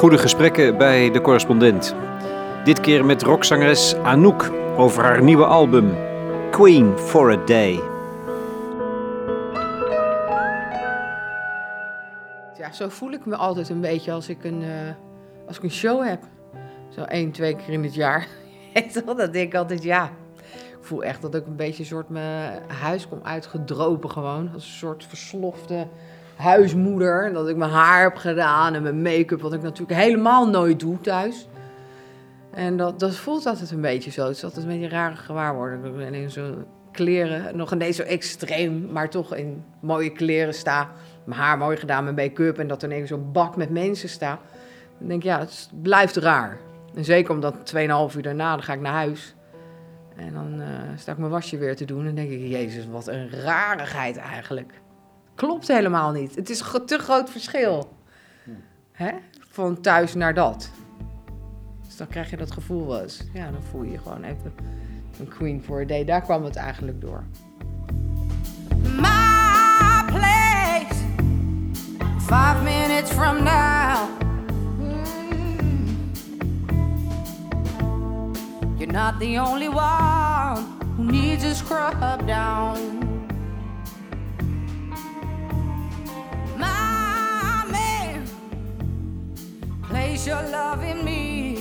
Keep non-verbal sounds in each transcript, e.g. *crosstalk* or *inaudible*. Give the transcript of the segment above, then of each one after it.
Goede gesprekken bij de correspondent. Dit keer met rockzangeres Anouk over haar nieuwe album Queen for a Day. Ja, zo voel ik me altijd een beetje als ik een, eh, als ik een show heb. Zo één, twee keer in het jaar. *laughs* Dan denk ik altijd, ja. Ik voel echt dat ik een beetje soort mijn huis kom uitgedropen gewoon. Als een soort verslofte huismoeder. En dat ik mijn haar heb gedaan en mijn make-up, wat ik natuurlijk helemaal nooit doe thuis. En dat, dat voelt altijd een beetje zo. Het is altijd een beetje een rare gewaarwording. Ik in zo'n kleren, nog ineens zo extreem, maar toch in mooie kleren sta. Mijn haar mooi gedaan, mijn make-up en dat er ineens zo'n bak met mensen sta. Dan denk ik, ja, het blijft raar. En zeker omdat 2,5 uur daarna, dan ga ik naar huis. En dan uh, sta ik mijn wasje weer te doen en denk ik, jezus, wat een rarigheid eigenlijk klopt helemaal niet. Het is een te groot verschil. Hè? Van thuis naar dat. Dus dan krijg je dat gevoel wel eens. Ja, dan voel je je gewoon even een queen for a day. Daar kwam het eigenlijk door. My place, five minutes from now. You're not the only one who needs a scrub down. Your love in me.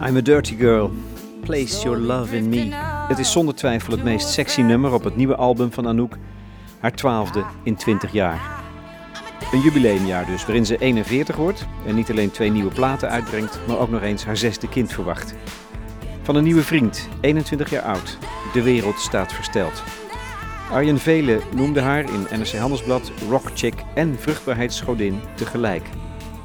I'm a dirty girl. Place your love in me. Het is zonder twijfel het meest sexy nummer op het nieuwe album van Anouk. Haar twaalfde in 20 jaar. Een jubileumjaar dus, waarin ze 41 wordt en niet alleen twee nieuwe platen uitbrengt, maar ook nog eens haar zesde kind verwacht. Van een nieuwe vriend, 21 jaar oud. De wereld staat versteld. Arjen Vele noemde haar in NRC Handelsblad rockchick en vruchtbaarheidsgodin tegelijk.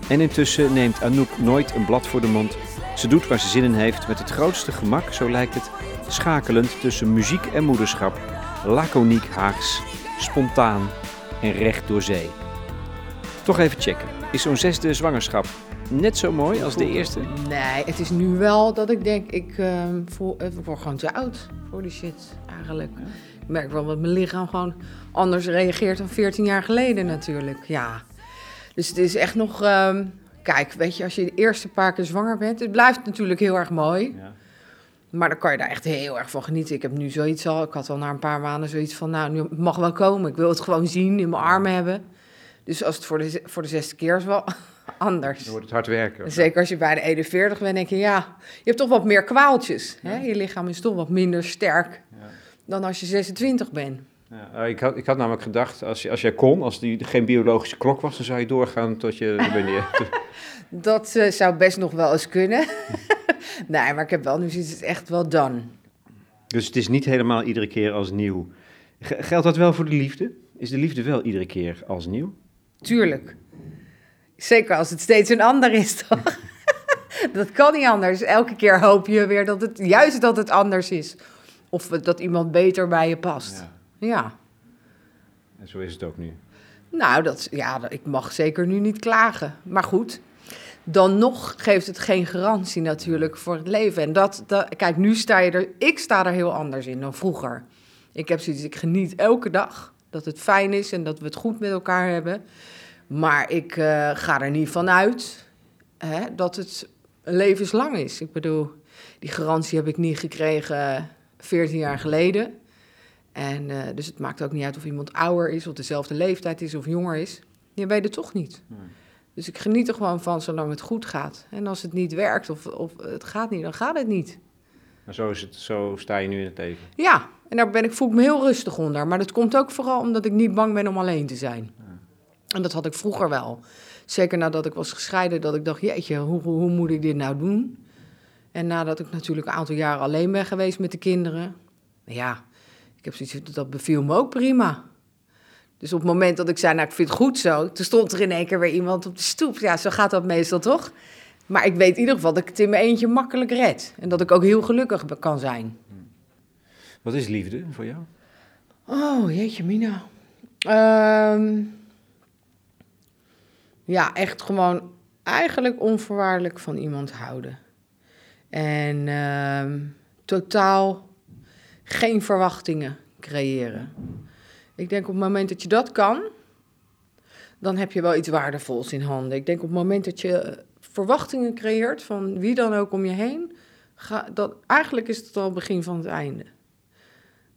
En intussen neemt Anouk nooit een blad voor de mond. Ze doet waar ze zin in heeft met het grootste gemak, zo lijkt het, schakelend tussen muziek en moederschap, laconiek Haags, spontaan en recht door zee. Toch even checken. Is zo'n zesde zwangerschap net zo mooi als de eerste? Nee, het is nu wel dat ik denk, ik, uh, voel, ik word gewoon te oud voor die shit eigenlijk. Ik merk wel dat mijn lichaam gewoon anders reageert dan 14 jaar geleden natuurlijk. Ja. Dus het is echt nog. Um, kijk, weet je, als je de eerste paar keer zwanger bent, het blijft natuurlijk heel erg mooi. Ja. Maar dan kan je daar echt heel erg van genieten. Ik heb nu zoiets al, ik had al na een paar maanden zoiets van, nou, nu mag wel komen. Ik wil het gewoon zien, in mijn armen hebben. Dus als het voor de, voor de zesde keer is wel *laughs* anders. Dan wordt het hard werken. Zeker als je bij de 41 bent, denk je, ja, je hebt toch wat meer kwaaltjes. Hè? Je lichaam is toch wat minder sterk dan als je 26 bent. Ja, eh, ik, had, ik had namelijk gedacht, als, als jij kon, als die geen biologische klok was, dan zou je doorgaan tot je... *laughs* dat uh, zou best nog wel eens kunnen. *laughs* nee, maar ik heb wel, nu is het echt wel done. Dus het is niet helemaal iedere keer als nieuw. Geldt dat wel voor de liefde? Is de liefde wel iedere keer als nieuw? Tuurlijk. Zeker als het steeds een ander is, *laughs* toch? dat kan niet anders. Elke keer hoop je weer dat het juist dat het anders is. Of dat iemand beter bij je past. Ja. ja. En zo is het ook nu. Nou, dat, ja, ik mag zeker nu niet klagen. Maar goed, dan nog geeft het geen garantie natuurlijk voor het leven. En dat, dat, kijk, nu sta je er, ik sta er heel anders in dan vroeger. Ik heb zoiets, ik geniet elke dag dat het fijn is en dat we het goed met elkaar hebben. Maar ik uh, ga er niet van uit hè, dat het levenslang is. Ik bedoel, die garantie heb ik niet gekregen 14 jaar geleden. En uh, dus het maakt ook niet uit of iemand ouder is, of dezelfde leeftijd is of jonger is. Je weet het toch niet. Dus ik geniet er gewoon van zolang het goed gaat. En als het niet werkt of, of het gaat niet, dan gaat het niet. Maar zo, is het, zo sta je nu in het leven? Ja, en daar ben ik, voel ik me heel rustig onder. Maar dat komt ook vooral omdat ik niet bang ben om alleen te zijn. En dat had ik vroeger wel. Zeker nadat ik was gescheiden, dat ik dacht, jeetje, hoe, hoe, hoe moet ik dit nou doen? En nadat ik natuurlijk een aantal jaren alleen ben geweest met de kinderen, ja, ik heb zoiets dat beviel me ook prima. Dus op het moment dat ik zei, nou, ik vind het goed zo, toen stond er in één keer weer iemand op de stoep. Ja, zo gaat dat meestal toch? Maar ik weet in ieder geval dat ik het in mijn eentje makkelijk red. En dat ik ook heel gelukkig kan zijn. Wat is liefde voor jou? Oh, jeetje, Mina. Um, ja, echt gewoon eigenlijk onvoorwaardelijk van iemand houden. En uh, totaal geen verwachtingen creëren. Ik denk op het moment dat je dat kan, dan heb je wel iets waardevols in handen. Ik denk op het moment dat je verwachtingen creëert van wie dan ook om je heen, ga, dat, eigenlijk is het al het begin van het einde.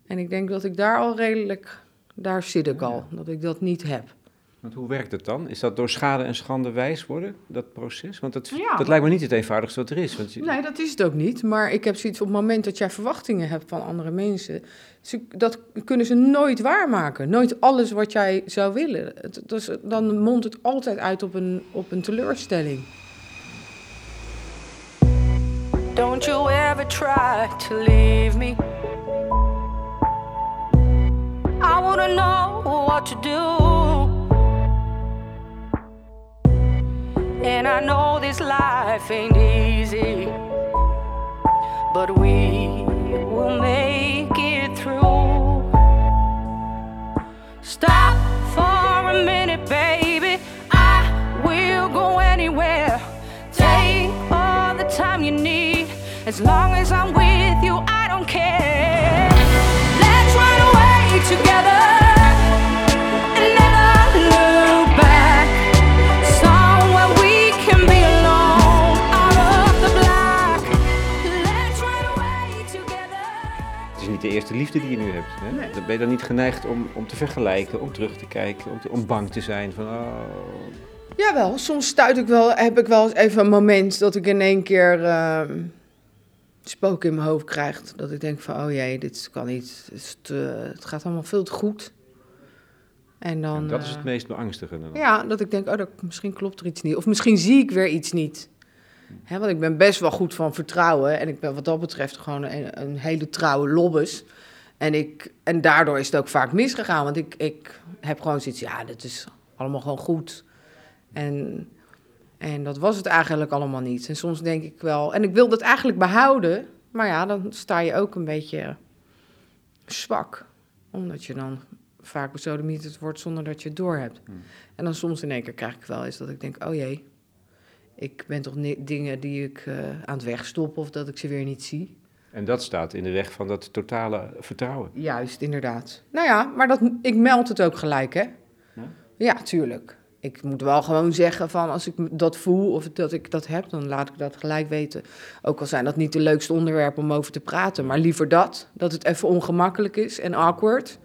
En ik denk dat ik daar al redelijk, daar zit ik al, dat ik dat niet heb. Want hoe werkt het dan? Is dat door schade en schande wijs worden, dat proces? Want dat, Ja. dat lijkt me niet het eenvoudigste wat er is. Want je- Nee, dat is het ook niet. Maar ik heb zoiets op het moment dat jij verwachtingen hebt van andere mensen, ze, dat kunnen ze nooit waarmaken. Nooit alles wat jij zou willen. Het, dus, dan mondt het altijd uit op een, op een teleurstelling. Don't you ever try to leave me. I wanna know what to do. And I know this life ain't easy. But we will make it through. Stop for a minute, baby. I will go anywhere. Take all the time you need. As long as I'm with eerste liefde die je nu hebt. Hè? Dan ben je dan niet geneigd om, om te vergelijken, om terug te kijken, om, te- om bang te zijn van... Oh, Jawel, soms stuit ik wel, heb ik wel eens even een moment dat ik in één keer ehm spook in mijn hoofd krijg. Dat ik denk van, oh jee, dit kan niet. Het, te- het gaat allemaal veel te goed. En dan, dat is eh, het meest beangstigende. dan. Ja, dat ik denk, oh, dat, misschien klopt er iets niet. Of misschien zie ik weer iets niet. Want ik ben best wel goed van vertrouwen. En ik ben wat dat betreft gewoon een, een hele trouwe lobbes. En, ik, en daardoor is het ook vaak misgegaan. Want ik, ik heb gewoon zoiets, ja, dit is allemaal gewoon goed. En, en dat was het eigenlijk allemaal niet. En soms denk ik wel... En ik wil dat eigenlijk behouden. Maar ja, dan sta je ook een beetje zwak. Omdat je dan vaak besodemieterd wordt zonder dat je het doorhebt. En dan soms in één keer krijg ik wel eens dat ik denk, oh jee, ik ben toch dingen die ik eh, aan het wegstoppen of dat ik ze weer niet zie. En dat staat in de weg van dat totale vertrouwen. Juist, inderdaad. Nou ja, maar dat, ik meld het ook gelijk, hè? Ja? Ja, tuurlijk. Ik moet wel gewoon zeggen van als ik dat voel of dat ik dat heb, dan laat ik dat gelijk weten. Ook al zijn dat niet de leukste onderwerpen om over te praten, maar liever dat, dat het even ongemakkelijk is en awkward,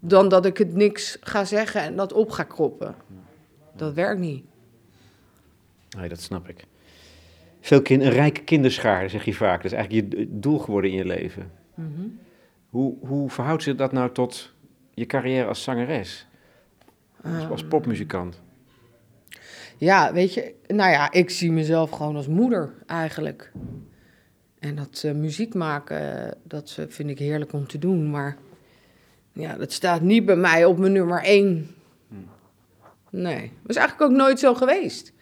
dan dat ik het niks ga zeggen en dat op ga kroppen. Dat werkt niet. Nee, dat snap ik. Veel kind, een rijke kinderschare, zeg je vaak. Dat is eigenlijk je doel geworden in je leven. Hoe, hoe verhoudt zich dat nou tot je carrière als zangeres? Als, als popmuzikant? Ja, weet je, nou ja, ik zie mezelf gewoon als moeder eigenlijk. En dat eh, muziek maken, dat eh, vind ik heerlijk om te doen. Maar ja, dat staat niet bij mij op mijn nummer één. Nee, dat is eigenlijk ook nooit zo geweest.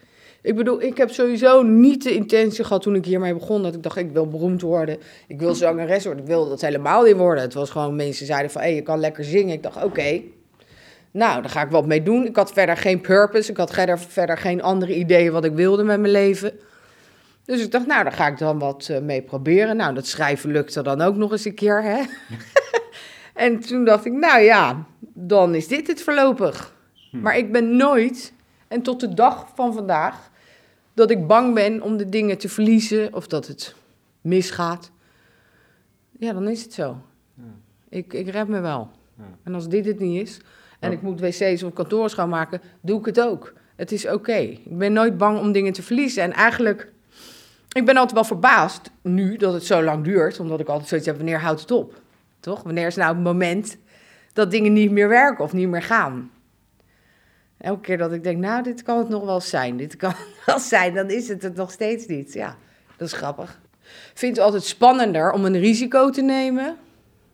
Ik bedoel, ik heb sowieso niet de intentie gehad toen ik hiermee begon... dat ik dacht, ik wil beroemd worden, ik wil zangeres worden. Ik wilde dat helemaal niet worden. Het was gewoon, mensen zeiden van, hé, je kan lekker zingen. Ik dacht, oké, nou, daar ga ik wat mee doen. Ik had verder geen purpose. Ik had verder, verder geen andere ideeën wat ik wilde met mijn leven. Dus ik dacht, nou, daar ga ik dan wat eh, mee proberen. Nou, dat schrijven lukte dan ook nog eens een keer, hè. *laughs* en toen dacht ik, nou ja, dan is dit het voorlopig. Maar ik ben nooit, en tot de dag van vandaag, dat ik bang ben om de dingen te verliezen of dat het misgaat. Ja, dan is het zo. Ik, ik red me wel. Ja. En als dit het niet is, en Ja. ik moet wc's of kantoren schoonmaken, doe ik het ook. Het is oké. Ik ben nooit bang om dingen te verliezen. En eigenlijk, ik ben altijd wel verbaasd nu dat het zo lang duurt, omdat ik altijd zoiets heb, wanneer houdt het op? Toch? Wanneer is nou het moment dat dingen niet meer werken of niet meer gaan? Elke keer dat ik denk, nou, dit kan het nog wel zijn, dit kan het *laughs* wel zijn, dan is het het nog steeds niet. Ja, dat is grappig. Ik vind het altijd spannender om een risico te nemen,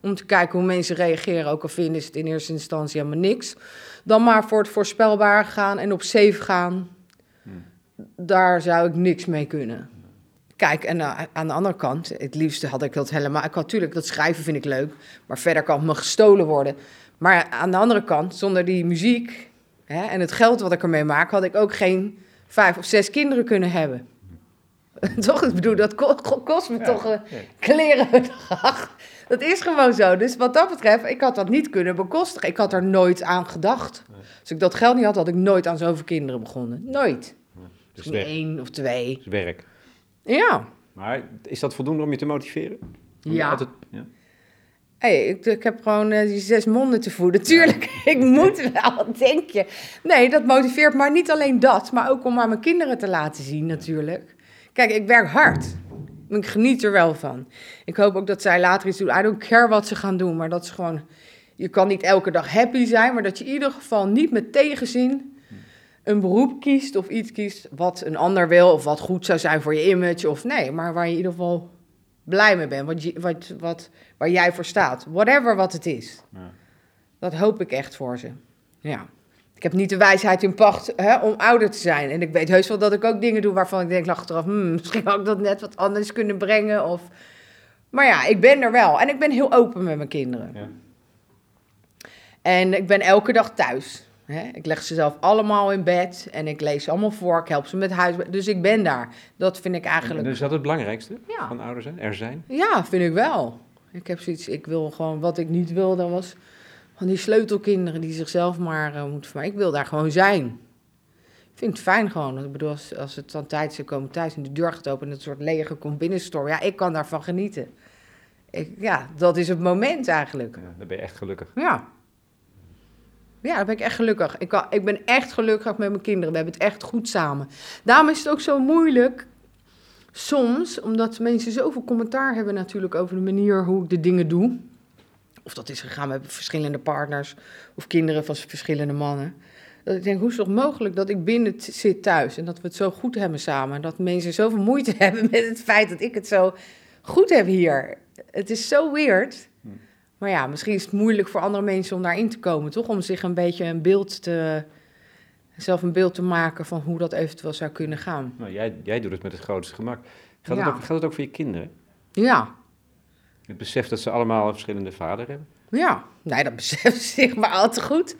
om te kijken hoe mensen reageren, ook al vinden ze het in eerste instantie helemaal niks, dan maar voor het voorspelbare gaan en op safe gaan. Daar zou ik niks mee kunnen. Kijk, en eh, aan de andere kant, het liefste had ik dat helemaal. Ik had natuurlijk dat schrijven vind ik leuk, maar verder kan het me gestolen worden. Maar aan de andere kant, zonder die muziek hè, en het geld wat ik ermee maak, had ik ook geen vijf of zes kinderen kunnen hebben. *laughs* toch? Ik bedoel, dat ko- ko- kost me Ja, toch een ja. klerenbedrag. Dat is gewoon zo. Dus wat dat betreft, ik had dat niet kunnen bekostigen. Ik had er nooit aan gedacht. Als ik dat geld niet had, had ik nooit aan zoveel kinderen begonnen. Nooit. Dus Misschien één of twee. Dus werk. Ja. Maar is dat voldoende om je te motiveren? Om je Ja. Altijd, ja. Hey, ik, ik heb gewoon eh, die zes monden te voeden. Tuurlijk, *laughs* ik moet wel, wat denk je? Nee, dat motiveert, maar niet alleen dat, maar ook om aan mijn kinderen te laten zien natuurlijk. Kijk, ik werk hard. Ik geniet er wel van. Ik hoop ook dat zij later iets doen. I don't care wat ze gaan doen, maar dat ze gewoon... Je kan niet elke dag happy zijn, maar dat je in ieder geval niet met tegenzin een beroep kiest of iets kiest wat een ander wil of wat goed zou zijn voor je image of nee, maar waar je in ieder geval blij mee bent, wat, je- wat, wat, waar jij voor staat. Whatever wat het is. Ja. Dat hoop ik echt voor ze. Ja. Ik heb niet de wijsheid in pacht hè, om ouder te zijn. En ik weet heus wel dat ik ook dingen doe waarvan ik denk achteraf... Hmm, *laughs* misschien had ik dat net wat anders kunnen brengen. Of... Maar ja, ik ben er wel. En ik ben heel open met mijn kinderen. Ja. En ik ben elke dag thuis. Ik leg ze zelf allemaal in bed. En ik lees ze allemaal voor. Ik help ze met huis. Dus ik ben daar. Dat vind ik En eigenlijk... is dat het belangrijkste Ja. van ouder zijn? Er zijn? Ja, vind ik wel. Ik heb zoiets, ik wil gewoon, wat ik niet wil, dat was van die sleutelkinderen die zichzelf maar eh, moeten vermijden. Ik wil daar gewoon zijn. Ik vind het fijn gewoon. Ik bedoel, als, als het dan tijd is, ze komen thuis en de deur gaat open en het soort leger komt binnenstormen. Ja, ik kan daarvan genieten. Ik, ja, dat is het moment eigenlijk. Ja, dan ben je echt gelukkig. Ja. Ja, dan ben ik echt gelukkig. Ik, kan, ik ben echt gelukkig met mijn kinderen. We hebben het echt goed samen. Daarom is het ook zo moeilijk soms, omdat mensen zoveel commentaar hebben natuurlijk over de manier hoe ik de dingen doe. Of dat is gegaan met verschillende partners of kinderen van verschillende mannen. Dat ik denk, hoe is het mogelijk dat ik binnen zit thuis en dat we het zo goed hebben samen. Dat mensen zoveel moeite *laughs* hebben met het feit dat ik het zo goed heb hier. Het is zo weird. Maar ja, misschien is het moeilijk voor andere mensen om daarin te komen, toch? Om zich een beetje een beeld te, zelf een beeld te maken van hoe dat eventueel zou kunnen gaan. Nou, jij, jij doet het met het grootste gemak. Gaat, Ja. het ook, gaat het ook voor je kinderen? Ja, Het besef dat ze allemaal een verschillende vader hebben? ja. Nee, dat *laughs* beseft zich maar al te goed.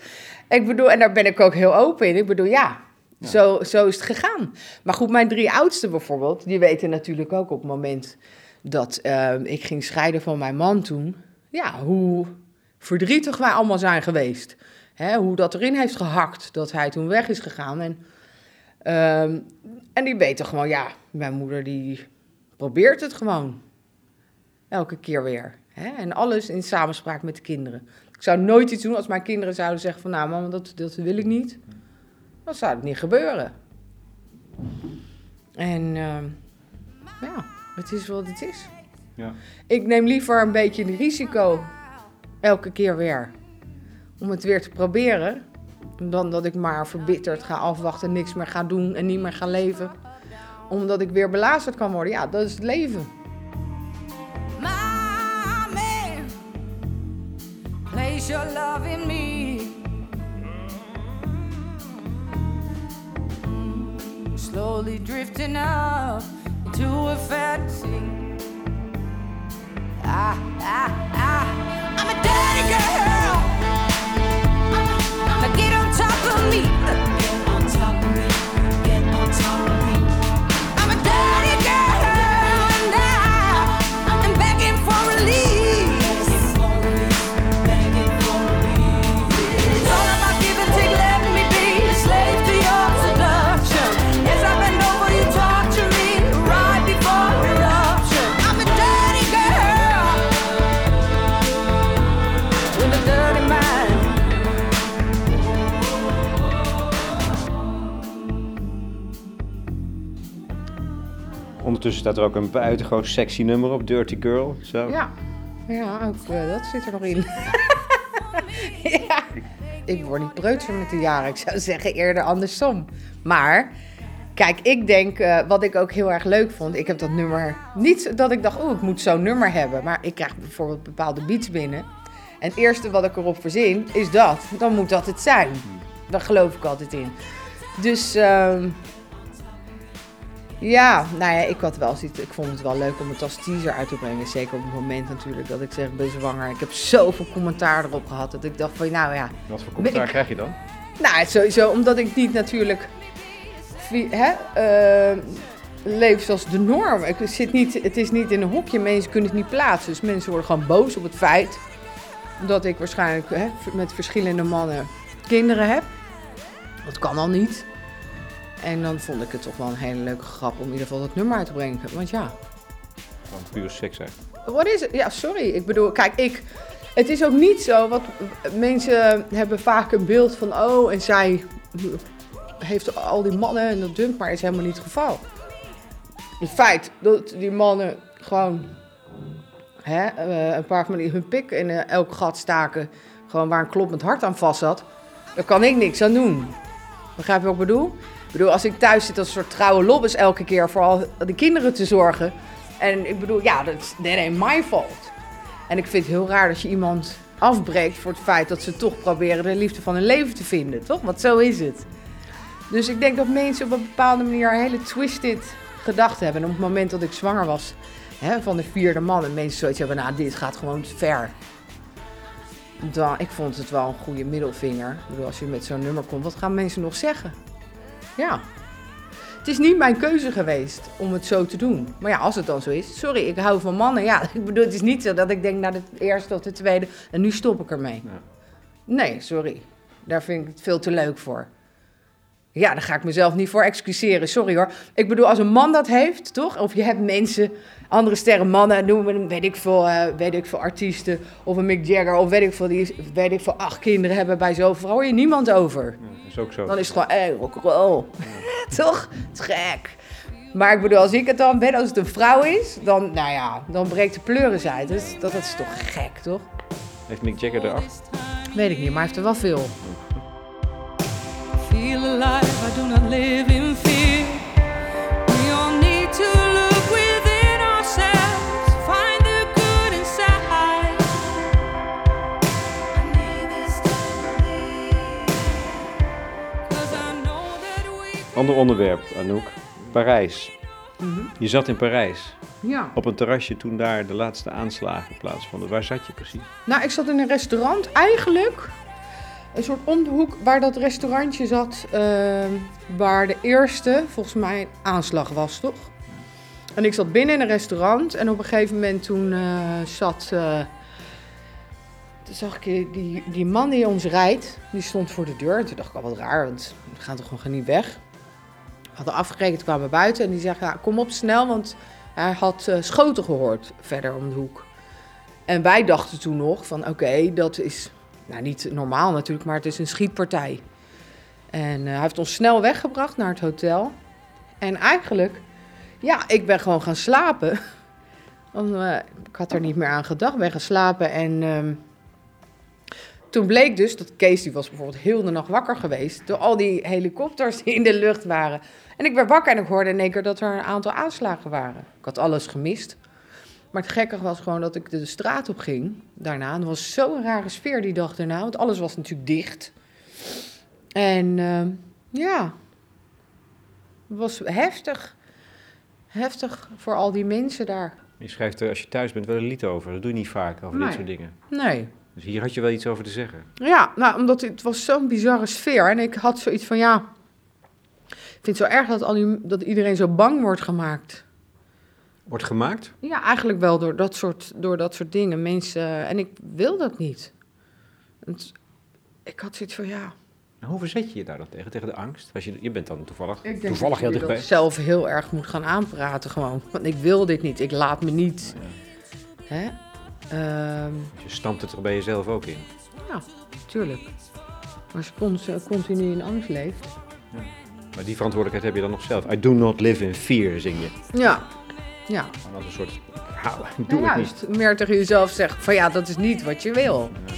Ik bedoel, en daar ben ik ook heel open in. Ik bedoel, ja, Ja. Zo, zo is het gegaan. Maar goed, mijn drie oudsten bijvoorbeeld, die weten natuurlijk ook op het moment dat eh, ik ging scheiden van mijn man toen, ja, hoe verdrietig wij allemaal zijn geweest. Hè, hoe dat erin heeft gehakt dat hij toen weg is gegaan. En, ehm, en die weten gewoon, ja, mijn moeder die probeert het gewoon. Elke keer weer. Hè? En alles in samenspraak met de kinderen. Ik zou nooit iets doen als mijn kinderen zouden zeggen van... nou mama, dat, dat wil ik niet. Dan zou het niet gebeuren. En ehm, ja, het is wat het is. Ja. Ik neem liever een beetje een risico elke keer weer. Om het weer te proberen. Dan dat ik maar verbitterd ga afwachten, niks meer ga doen en niet meer ga leven. Omdat ik weer belazerd kan worden. Ja, dat is het leven. Mommy, place your love in me. Slowly drifting up into a fantasy. Ah, ah, ah. I'm a dirty girl. Ondertussen staat er ook een buitengewoon sexy nummer op, Dirty Girl. Zo. Ja, ja ook eh, dat zit er nog in. *laughs* Ik word niet preutser met de jaren. Ik zou zeggen eerder andersom. Maar, kijk, ik denk, eh, wat ik ook heel erg leuk vond... Ik heb dat nummer... Niet dat ik dacht, oh, ik moet zo'n nummer hebben. Maar ik krijg bijvoorbeeld bepaalde beats binnen. En het eerste wat ik erop verzin, is dat. Dan moet dat het zijn. Daar geloof ik altijd in. Dus... ehm, ja, nou ja, ik had wel zoiets. Ik vond het wel leuk om het als teaser uit te brengen. Zeker op het moment natuurlijk dat ik zeg, ben zwanger. Ik heb zoveel commentaar erop gehad dat ik dacht van, nou ja. Wat voor commentaar Ik- krijg je dan? Nou, sowieso omdat ik niet natuurlijk hè, eh, leef zoals de norm. Ik zit niet, het is niet in een hokje, mensen kunnen het niet plaatsen. Dus mensen worden gewoon boos op het feit dat ik waarschijnlijk hè, met verschillende mannen kinderen heb. Dat kan al niet. En dan vond ik het toch wel een hele leuke grap om in ieder geval dat nummer uit te brengen. Want ja, Gewoon puur seks zijn. wat is het? Ja, sorry. Ik bedoel, kijk, ik. Het is ook niet zo, wat mensen hebben vaak een beeld van, oh, en zij heeft al die mannen en dat dumpt, maar is helemaal niet het geval. Het feit dat die mannen gewoon hè, eh, een paar van die hun pik in eh, elk gat staken, gewoon waar een kloppend hart aan vast zat, daar kan ik niks aan doen. Begrijp je wat ik bedoel? Bedoel, als ik thuis zit als soort trouwe lobbes elke keer voor al de kinderen te zorgen. En ik bedoel, ja, dat is ain't my fault. En ik vind het heel raar dat je iemand afbreekt voor het feit dat ze toch proberen de liefde van hun leven te vinden, toch? Want zo is het. Dus ik denk dat mensen op een bepaalde manier een hele twisted gedachten hebben. En op het moment dat ik zwanger was hè, van de vierde man en mensen zoiets hebben, nou, dit gaat gewoon ver. Dan, ik vond het wel een goede middelvinger. Ik bedoel, als je met zo'n nummer komt, wat gaan mensen nog zeggen? Ja. Het is niet mijn keuze geweest om het zo te doen. Maar ja, als het dan zo is. Sorry, ik hou van mannen. Ja, *laughs* ik bedoel, het is niet zo dat ik denk naar de eerste of de tweede en nu stop ik ermee. Nee, sorry. Daar vind ik het veel te leuk voor. Ja, daar ga ik mezelf niet voor excuseren. Sorry hoor. Ik bedoel, als een man dat heeft, toch? Of je hebt mensen, andere sterren mannen, noemen we weet ik veel, eh, weet ik veel artiesten. Of een Mick Jagger, of weet ik veel, die weet ik veel, acht kinderen hebben bij zoveel. Hoor je niemand over. Ja, is ook zo. Dan is het gewoon, hé, rock'n'roll. *laughs* Toch? Het is gek. Maar ik bedoel, als ik het dan ben, als het een vrouw is, dan, nou ja, dan breekt de pleuris uit. Dus dat, dat is toch gek, toch? Heeft Mick Jagger er acht? Weet ik niet, maar hij heeft er wel veel. Ander onderwerp, Anouk. Parijs. Mhm. Je zat in Parijs. Ja. Op een terrasje toen daar de laatste aanslagen plaatsvonden. Waar zat je precies? Nou, ik zat in een restaurant, eigenlijk een soort om de hoek waar dat restaurantje zat, ehm, waar de eerste, volgens mij, aanslag was, toch? En ik zat binnen in een restaurant en op een gegeven moment toen eh, zat, eh, toen zag ik die, die, man die ons rijdt, die stond voor de deur. En toen dacht ik al wat raar, want we gaan toch gewoon niet weg. We hadden afgerekend, kwamen buiten en die zegt, ja, kom op snel, want hij had eh, schoten gehoord verder om de hoek. En wij dachten toen nog van oké, dat is nou, niet normaal natuurlijk, maar het is een schietpartij. En eh, hij heeft ons snel weggebracht naar het hotel. En eigenlijk, ja, ik ben gewoon gaan slapen. *laughs* Want, eh, ik had er niet meer aan gedacht, ben gaan slapen. En ehm, toen bleek dus dat Kees, die was bijvoorbeeld heel de nacht wakker geweest... door al die helikopters die in de lucht waren. En ik werd wakker en ik hoorde in één keer dat er een aantal aanslagen waren. Ik had alles gemist. Maar het gekke was gewoon dat ik de straat op ging daarna. En er was zo'n rare sfeer die dag daarna, want alles was natuurlijk dicht. En ehm, ja, het was heftig. Heftig voor al die mensen daar. Je schrijft er als je thuis bent wel een lied over. Dat doe je niet vaak, over Nee. dit soort dingen. Nee. Dus hier had je wel iets over te zeggen. Ja, nou, omdat het was zo'n bizarre sfeer. En ik had zoiets van, ja... Ik vind het zo erg dat, al die, dat iedereen zo bang wordt gemaakt. Wordt gemaakt? Ja, eigenlijk wel door dat soort, door dat soort dingen. Mensen, en ik wil dat niet. Het- ik had zoiets van, ja... En hoe verzet je je daar dan tegen? Tegen de angst? Als je, je bent dan toevallig, Ik denk toevallig heel dat je dichtbij. zelf heel erg moet gaan aanpraten gewoon. Want ik wil dit niet. Ik laat me niet. Hè? Ehm, Je stampt het er bij jezelf ook in. ja, tuurlijk. Maar als je con- continu in angst leeft. Maar die verantwoordelijkheid heb je dan nog zelf. I do not live in fear, zing je. Ja, ja. Gewoon als een soort, doe Ja, het niet. juist. Meer tegen jezelf zeggen van ja, dat is niet wat je wil. We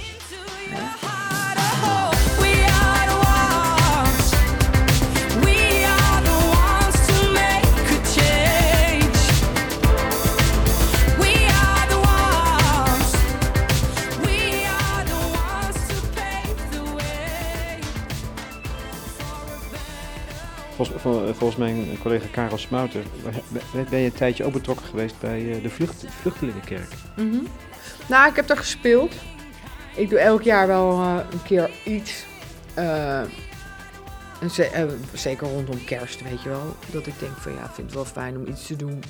Volgens, vol- volgens mijn collega Karel Smouten ben- je een tijdje ook betrokken geweest bij eh, de vlucht, vluchtelingenkerk. Mhm. Nou, ik heb er gespeeld. Ik doe elk jaar wel eh, een keer iets. Eh, En ze- eh, zeker rondom kerst, weet je wel. Dat ik denk van ja, ik vind het wel fijn om iets te doen.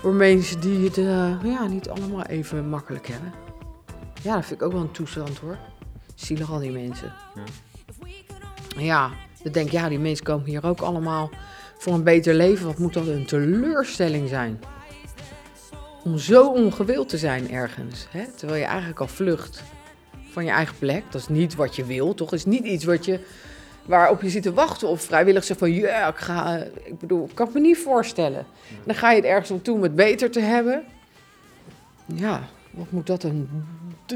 Voor mensen die het eh, ja, niet allemaal even makkelijk hebben. Ja, dat vind ik ook wel een toestand hoor. Zielig al die mensen. Ja, ik denk ja, die mensen komen hier ook allemaal voor een beter leven. Wat moet dat een teleurstelling zijn? Om zo ongewild te zijn ergens. Hè? Terwijl je eigenlijk al vlucht van je eigen plek. Dat is niet wat je wil, toch? Dat is niet iets wat je, waarop je zit te wachten. Of vrijwillig zegt van, ja, ik ga... Ik bedoel, ik kan het me niet voorstellen. Dan ga je het ergens naartoe om het beter te hebben. Ja, wat moet dat een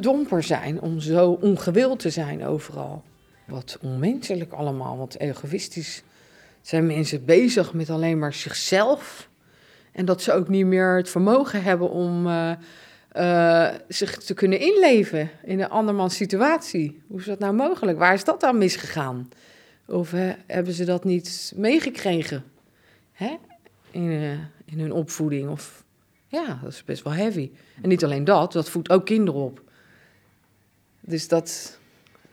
domper zijn om zo ongewild te zijn overal. Wat onmenselijk allemaal, wat egoïstisch zijn mensen bezig met alleen maar zichzelf. En dat ze ook niet meer het vermogen hebben om eh, eh, zich te kunnen inleven in een andermans situatie. Hoe is dat nou mogelijk? Waar is dat dan misgegaan? Of hebben ze dat niet meegekregen hè? In, eh, in hun opvoeding? Of, ja, dat is best wel heavy. En niet alleen dat, dat voedt ook kinderen op. Dus dat,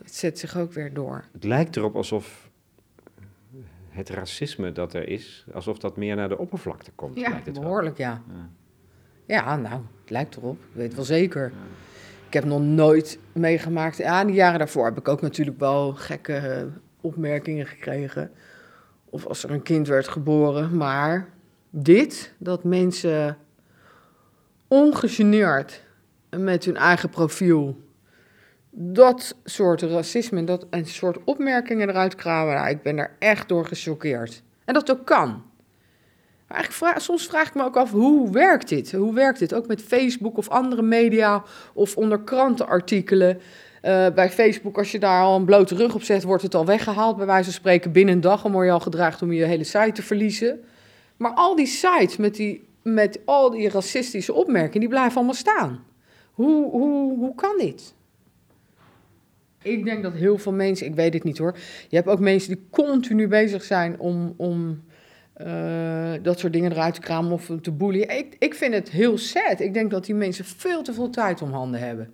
dat zet zich ook weer door. Het lijkt erop alsof het racisme dat er is, alsof dat meer naar de oppervlakte komt. Ja, lijkt het wel. behoorlijk, ja. Ja. Ja, nou, het lijkt erop. Ik weet wel zeker. Ik heb nog nooit meegemaakt. Ja, die jaren daarvoor heb ik ook natuurlijk wel gekke opmerkingen gekregen. Of als er een kind werd geboren. Maar dit, dat mensen ongegeneerd met hun eigen profiel dat soort racisme dat en soort opmerkingen eruit kramen, nou, ik ben daar echt door gechoqueerd. En dat ook kan. Maar eigenlijk soms vraag ik me ook af, hoe werkt dit? Hoe werkt dit? Ook met Facebook of andere media of onder krantenartikelen. Eh, bij Facebook, als je daar al een blote rug op zet, wordt het al weggehaald. Bij wijze van spreken, binnen een dag dan word je al gedreigd om je hele site te verliezen. Maar al die sites met, die, met al die racistische opmerkingen, die blijven allemaal staan. Hoe, hoe, hoe kan dit? Ik denk dat heel veel mensen, ik weet het niet hoor. Je hebt ook mensen die continu bezig zijn om, om eh, dat soort dingen eruit te kramen of te boeien. Ik, ik vind het heel sad. Ik denk dat die mensen veel te veel tijd om handen hebben.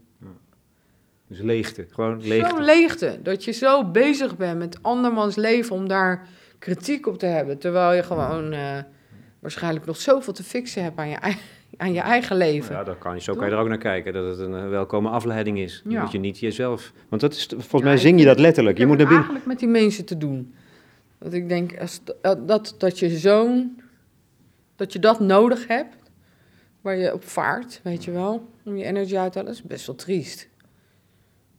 Dus leegte, gewoon leegte. Zo'n leegte. Dat je zo bezig bent met andermans leven om daar kritiek op te hebben. Terwijl je gewoon eh, waarschijnlijk nog zoveel te fixen hebt aan je, ei- aan je eigen leven. Ja, dat kan, je- zo kan je er ook naar kijken, dat het een eh, welkome afleiding is. Ja. moet je niet jezelf... Want dat is, volgens Ja, mij zing je dat letterlijk. Je moet naar binnen... eigenlijk met die mensen te doen. Dat ik denk, als, dat- dat, dat je zo'n... Dat je dat nodig hebt, waar je op vaart, weet je wel. Om je energie uit te halen, is best wel triest.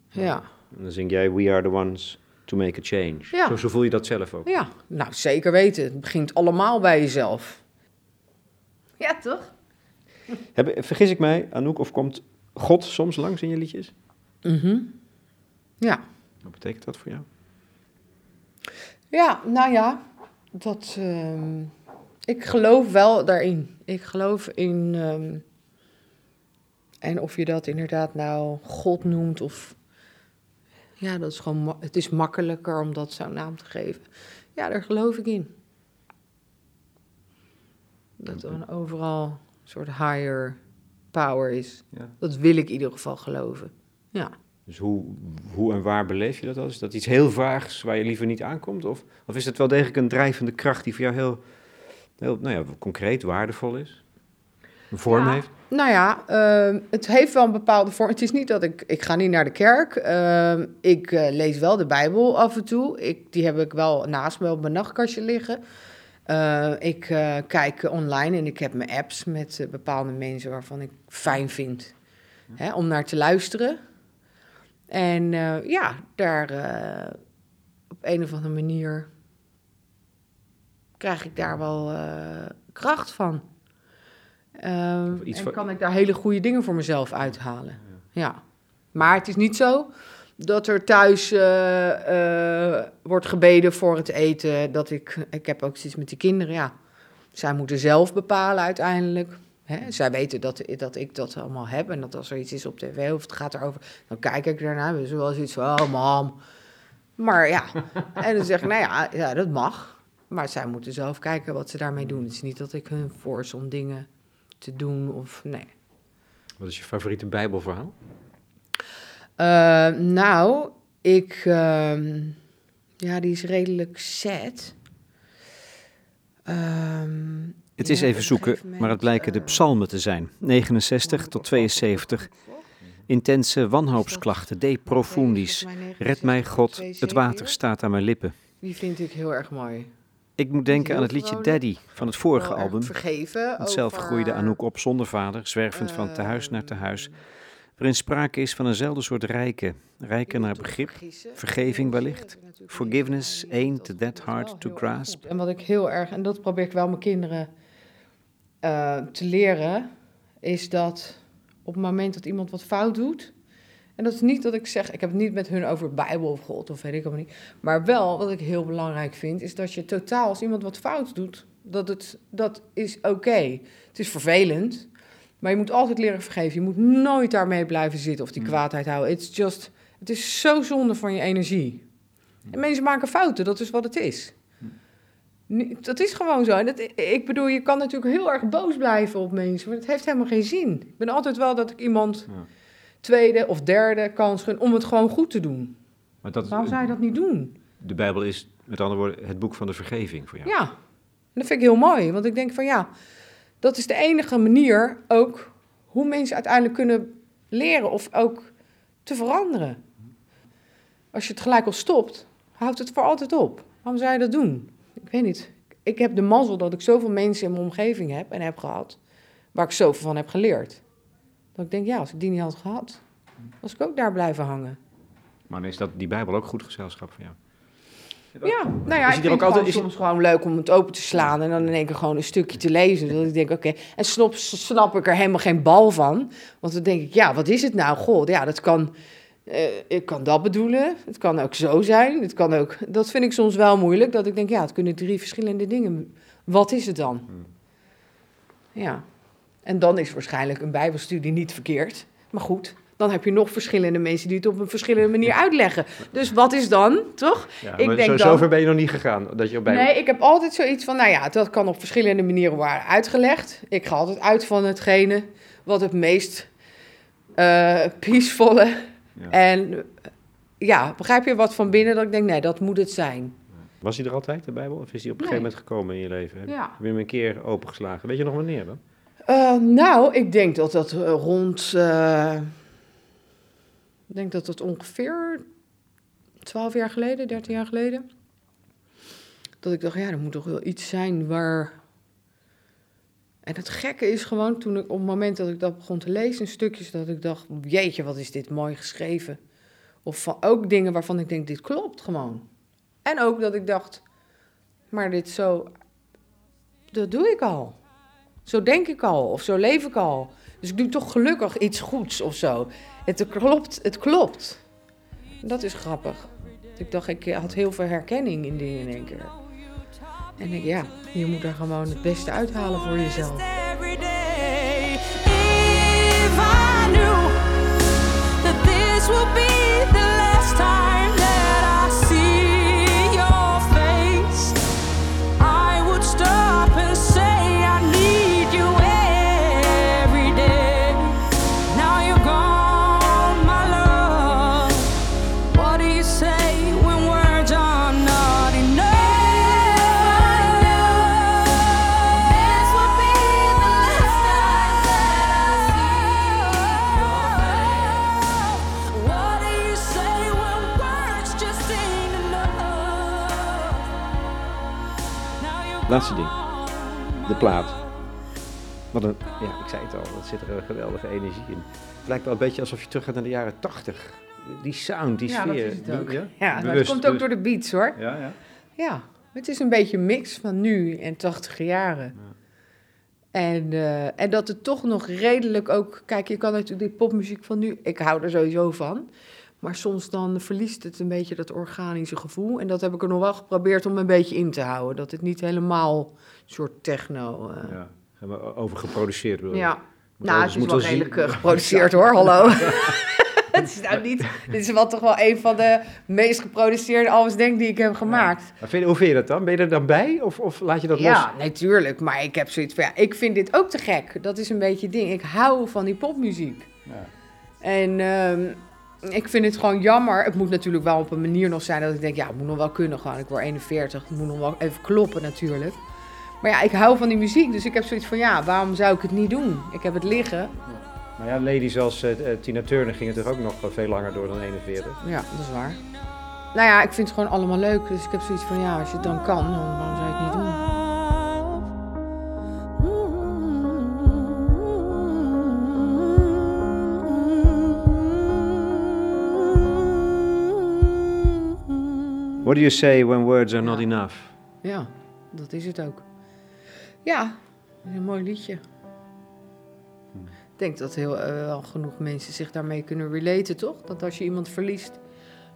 Ja, En dan zing jij We are the ones to make a change. Ja. Zo, zo voel je dat zelf ook. ja, nou zeker weten. Het begint allemaal bij jezelf. Ja, toch? Heb, vergis ik mij, Anouk, of komt God soms langs in je liedjes? Mhm. Ja. Wat betekent dat voor jou? Ja, nou ja, dat. ehm, ik geloof wel daarin. Ik geloof in. ehm, en of je dat inderdaad nou God noemt of. Ja, dat is gewoon. Het is makkelijker om dat zo'n naam te geven. Ja, daar geloof ik in. Dat een overal soort higher power is. Ja. Dat wil ik in ieder geval geloven. Ja. Dus hoe, hoe en waar beleef je dat als? Is dat iets heel vaags waar je liever niet aankomt? Of, of is het wel degelijk een drijvende kracht die voor jou heel, heel nou ja, concreet, waardevol is? Een vorm Ja. heeft? Nou ja, ehm, het heeft wel een bepaalde vorm. Het is niet dat ik... Ik ga niet naar de kerk. Ehm, ik eh, lees wel de Bijbel af en toe. Ik, die heb ik wel naast me op mijn nachtkastje liggen. Eh, ik eh, kijk online en ik heb mijn apps met eh, bepaalde mensen waarvan ik fijn vind hè, om naar te luisteren. En ja, daar op een of andere manier krijg ik daar wel kracht van. Ehm, en kan ik daar hele goede dingen voor mezelf uithalen. Ja. Maar het is niet zo dat er thuis eh, eh, wordt gebeden voor het eten. Dat ik, ik heb ook zoiets met die kinderen, ja. Zij moeten zelf bepalen uiteindelijk. Hè? Zij weten dat, dat ik dat allemaal heb. En dat als er iets is op tv of het gaat erover, dan kijk ik daarnaar. Dus wel zoiets van, oh mam. Maar ja, *laughs* en dan zeg ik, nou ja, ja, dat mag. Maar zij moeten zelf kijken wat ze daarmee doen. Het is niet dat ik hun force om dingen te doen of nee. Wat is je favoriete Bijbelverhaal? Eh, nou, ik. ehm, Ja, die is redelijk sad. Ehm, Het is ja, even zoeken, maar het blijken de eh, psalmen te zijn. 69 tot 72. Intense wanhoopsklachten, de profundis. Red mij God, het water staat aan mijn lippen. Die vind ik heel erg mooi. Ik moet denken aan het liedje. Daddy van het vorige album. Vergeven. Want zelf groeide Anouk op zonder vader, zwervend van tehuis naar tehuis. Waarin sprake is van eenzelfde soort rijken. Rijken naar begrip, vergeving wellicht. Forgiveness ain't that hard to grasp. En wat ik heel erg, en dat probeer ik wel mijn kinderen eh, te leren, is dat op het moment dat iemand wat fout doet, en dat is niet dat ik zeg, ik heb het niet met hun over Bijbel of God of weet ik allemaal niet, maar wel wat ik heel belangrijk vind, is dat je totaal, als iemand wat fout doet, dat het, dat is oké. Het is vervelend, maar je moet altijd leren vergeven. Je moet nooit daarmee blijven zitten of die kwaadheid houden. It's just, het is zo zonde van je energie. En mensen maken fouten, dat is wat het is. Ni- Dat is gewoon zo. En dat, ik bedoel, je kan natuurlijk heel erg boos blijven op mensen, maar dat heeft helemaal geen zin. Ik ben altijd wel dat ik iemand Ja. tweede of derde kans gun om het gewoon goed te doen. Maar dat, Waarom zou je dat niet doen? de Bijbel is met andere woorden het boek van de vergeving voor jou. Ja, en dat vind ik heel mooi. Want ik denk van ja, dat is de enige manier ook hoe mensen uiteindelijk kunnen leren of ook te veranderen. Als je het gelijk al stopt, houdt het voor altijd op. Waarom zou je dat doen? Ik weet niet. Ik heb de mazzel dat ik zoveel mensen in mijn omgeving heb en heb gehad, waar ik zoveel van heb geleerd. Dat ik denk, ja, als ik die niet had gehad, was ik ook daar blijven hangen. Maar is dat, die Bijbel ook goed gezelschap voor jou? Ja, nou ja, Is ik het er vind ook het altijd- is soms gewoon leuk om het open te slaan en dan in één keer gewoon een stukje te lezen. Dat ik denk, oké, en snap, snap ik er helemaal geen bal van. Want dan denk ik, ja, wat is het nou? God, ja, dat kan, eh, ik kan dat bedoelen. Het kan ook zo zijn. Het kan ook, dat vind ik soms wel moeilijk. Dat ik denk, ja, het kunnen drie verschillende dingen. Wat is het dan? Hmm. Ja, en dan is waarschijnlijk een bijbelstudie niet verkeerd. Maar goed, dan heb je nog verschillende mensen die het op een verschillende manier uitleggen. Dus wat is dan, toch? Ja, Ik denk zo, dan- zover ben je nog niet gegaan. Dat je Bijbel... Nee, ik heb altijd zoiets van, nou ja, dat kan op verschillende manieren worden uitgelegd. Ik ga altijd uit van hetgene wat het meest eh peacevolle Ja. en ja, begrijp je wat van binnen dat ik denk, nee, dat moet het zijn. Was hij er altijd, de Bijbel? Of is hij op een gegeven moment gekomen in je leven? Heb, Ja. heb je hem een keer opengeslagen? Weet je nog wanneer dan? Eh, nou, ik denk dat dat eh, rond, ik denk dat dat ongeveer 12 jaar geleden, 13 jaar geleden, dat ik dacht, ja, er moet toch wel iets zijn waar. En het gekke is gewoon, toen ik op het moment dat ik dat begon te lezen, stukjes, dat ik dacht, jeetje, wat is dit mooi geschreven. Of van, ook dingen waarvan ik denk, dit klopt gewoon. En ook dat ik dacht, maar dit zo, dat doe ik al. Zo denk ik al, of zo leef ik al. Dus ik doe toch gelukkig iets goeds of zo. Het klopt, het klopt. Dat is grappig. Ik dacht, ik had heel veel herkenning in dingen in één keer. En ik, ja, je moet er gewoon het beste uithalen voor jezelf. If I knew this be the last time Laatste ding. De plaat. Wat een, ja, ik zei het al, dat zit er een geweldige energie in. Het lijkt wel een beetje alsof je terug gaat naar de jaren tachtig. Die sound, die Ja, dat sfeer. is het ook. Ja, Ja, maar het komt ook bewust. door de beats hoor. Ja, ja. Ja, het is een beetje een mix van nu en 80 jaren. En, eh, en dat het toch nog redelijk ook... Kijk, je kan natuurlijk die popmuziek van nu... Ik hou er sowieso van. Maar soms dan verliest het een beetje dat organische gevoel. En dat heb ik er nog wel geprobeerd om een beetje in te houden. Dat het niet helemaal een soort techno... eh, ja. Helemaal Overgeproduceerd bedoel je? ja. Moet Nou, het is wel redelijk zien- eh, *laughs* geproduceerd hoor, hallo. *laughs* het is nou niet... Dit is wel toch wel een van de meest geproduceerde albums, denk ik, die ik heb gemaakt. Maar vind, hoe vind je dat dan? Ben je er dan bij? Of, of laat je dat los? Ja, natuurlijk. Maar ik heb zoiets van, ja, ik vind dit ook te gek. Dat is een beetje het ding. Ik hou van die popmuziek. Ja. En, ehm, ik vind het gewoon jammer. Het moet natuurlijk wel op een manier nog zijn dat ik denk, ja, het moet nog wel kunnen gewoon. Ik word 41, het moet nog wel even kloppen natuurlijk. Maar ja, ik hou van die muziek, dus ik heb zoiets van, ja, waarom zou ik het niet doen? Ik heb het liggen. Maar ja, ladies zoals uh, Tina Turner gingen toch ook nog veel langer door dan 41? Ja, dat is waar. Nou ja, ik vind het gewoon allemaal leuk. Dus ik heb zoiets van, ja, als je het dan kan, dan What do you say when words are not enough? Ja, dat is het ook. Ja, een mooi liedje. Ik denk dat heel uh, wel genoeg mensen zich daarmee kunnen relaten, toch? Dat als je iemand verliest,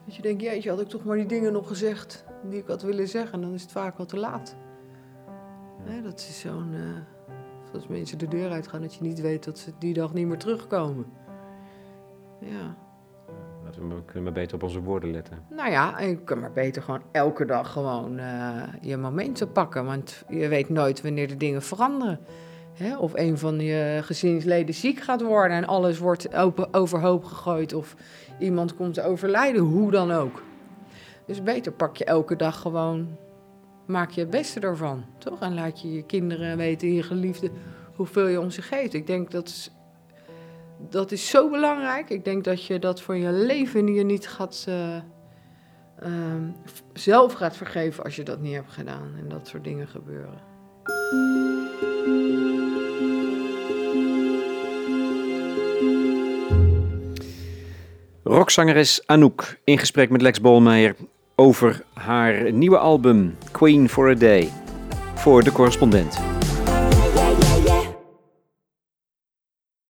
dat je denkt, jeetje, had ik toch maar die dingen nog gezegd die ik had willen zeggen. Dan is het vaak al te laat. Nee, dat is zo'n... Uh, als mensen de deur uitgaan, dat je niet weet dat ze die dag niet meer terugkomen. Ja. We kunnen maar beter op onze woorden letten. Nou ja, je kan maar beter gewoon elke dag gewoon uh, je momenten pakken. Want je weet nooit wanneer de dingen veranderen. Hè? Of een van je gezinsleden ziek gaat worden en alles wordt overhoop gegooid. Of iemand komt te overlijden, hoe dan ook. Dus beter pak je elke dag gewoon, maak je het beste ervan, toch? En laat je je kinderen weten, je geliefde, hoeveel je om ze geeft. Ik denk dat dat is zo belangrijk. Ik denk dat je dat voor je leven niet gaat, uh, uh, zelf gaat vergeven als je dat niet hebt gedaan. En dat soort dingen gebeuren. Rockzangeres Anouk in gesprek met Lex Bolmeijer over haar nieuwe album Queen for a Day voor de correspondent.